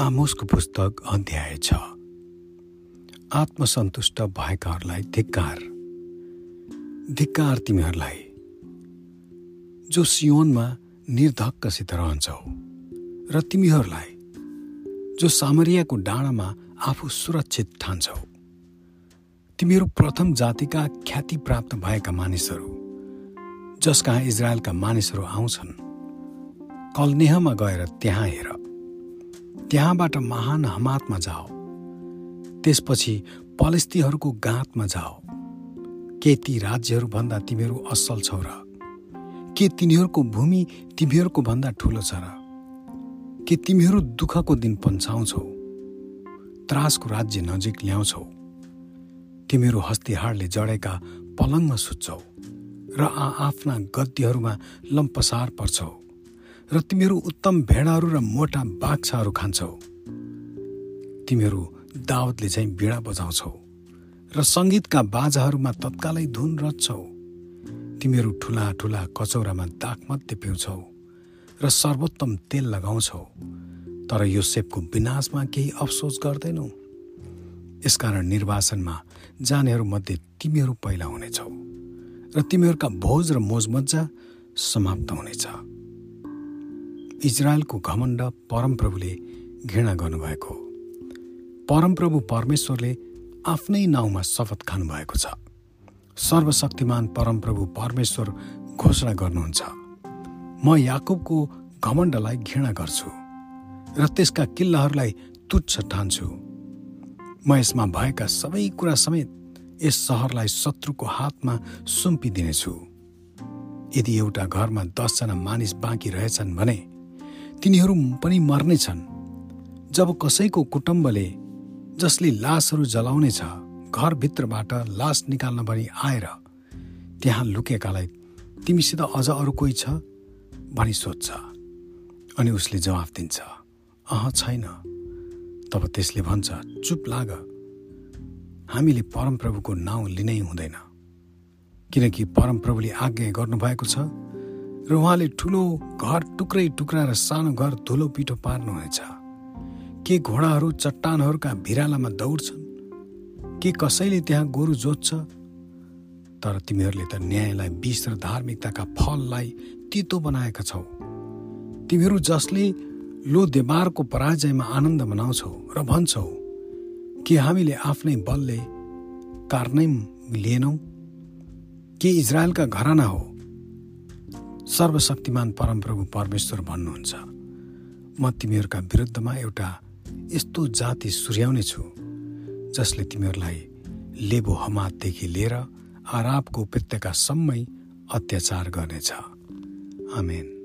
आमोसको पुस्तक अध्याय छ। आत्मसन्तुष्ट भएकाहरूलाई धिक्कार। धिक्कार तिमीहरूलाई। जो सियोनमा निर्धक्कसित रहन्छौ र तिमीहरूलाई जो सामरियाको डाँडामा आफू सुरक्षित ठान्छौ तिमीहरू प्रथम जातिका ख्याति प्राप्त भएका मानिसहरू जस कहाँ इजरायलका मानिसहरू आउँछन् कलनेहमा गएर त्यहाँ हेर। त्यहाँबाट महान हमातमा जाओ। त्यसपछि पलेस्तीहरूको गाँतमा जाओ। के ती राज्यहरूभन्दा तिमीहरू असल छौ र? के तिनीहरूको भूमि तिमीहरूको भन्दा ठुलो छ र? के तिमीहरू दुःखको दिन पन्छाउँछौ? त्रासको राज्य नजिक ल्याउँछौ? तिमीहरू हस्तिहाडले जडेका पलङमा सुत्छौ र आ आफ्ना गद्यहरूमा लम्पसार पर्छौ। र तिमीहरू उत्तम भेडाहरू र मोटा बाछाहरू खान्छौ। तिमीहरू दावतले चाहिँ बिडा बजाउँछौ र सङ्गीतका बाजाहरूमा तत्कालै धुन रच्छौ। तिमीहरू ठुला ठुला कचौरामा दागमध्ये पिउँछौ र सर्वोत्तम तेल लगाउँछौ। तर यो सेपको विनाशमा केही अफसोस गर्दैनौ। यसकारण निर्वासनमा जानेहरूमध्ये तिमीहरू पहिला हुनेछौ र तिमीहरूका भोज र मोजमजा समाप्त हुनेछ। इजरायलको घमण्ड परमप्रभुले घृणा गर्नुभएको परमप्रभु परमेश्वरले आफ्नै नाउँमा शपथ खानुभएको छ। सर्वशक्तिमान परमप्रभु परमेश्वर घोषणा गर्नुहुन्छ। म याकुबको घमण्डलाई घृणा गर्छु र त्यसका किल्लाहरूलाई तुच्छ ठान्छु। म यसमा भएका सबै कुरा समेत यस सहरलाई शत्रुको हातमा सुम्पिदिनेछु। यदि एउटा घरमा दसजना मानिस बाँकी रहेछन् भने तिनीहरू पनि मर्नेछन् जब कसैको कुटुम्बले जसले लासहरू जलाउनेछ घरभित्रबाट लास निकाल्न भनी आएर त्यहाँ लुकेकालाई तिमीसित अझ अरू कोही छ? भनी सोध्छ। अनि उसले जवाफ दिन्छ अह छैन। तब त्यसले भन्छ चुप लाग। हामीले परमप्रभुको नाउँ लिनै हुँदैन। किनकि परमप्रभुले आज्ञा गर्नुभएको छ र उहाँले ठुलो घर टुक्रै टुक्रा र सानो घर धुलो पिठो पार्नुहुनेछ के घोडाहरू चट्टानहरूका भिरालामा दौड्छन्? के कसैले त्यहाँ गोरु जोत्छ? तर तिमीहरूले त न्यायलाई विष र धार्मिकताका फललाई तितो बनाएका छौ। तिमीहरू जसले लो देवारको पराजयमा आनन्द मनाउँछौ र भन्छौ के हामीले आफ्नै बलले कार्नै लिएनौ? के इजरायलका घराना हो? सर्वशक्तिमान परमप्रभु परमेश्वर भन्नुहुन्छ। म तिमीहरूका विरुद्धमा एउटा यस्तो जाति सुर्याउने छु जसले तिमीहरूलाई लेबो हमातदेखि लिएर आराबको उपत्यकासम्मै अत्याचार गर्नेछ। आमेन।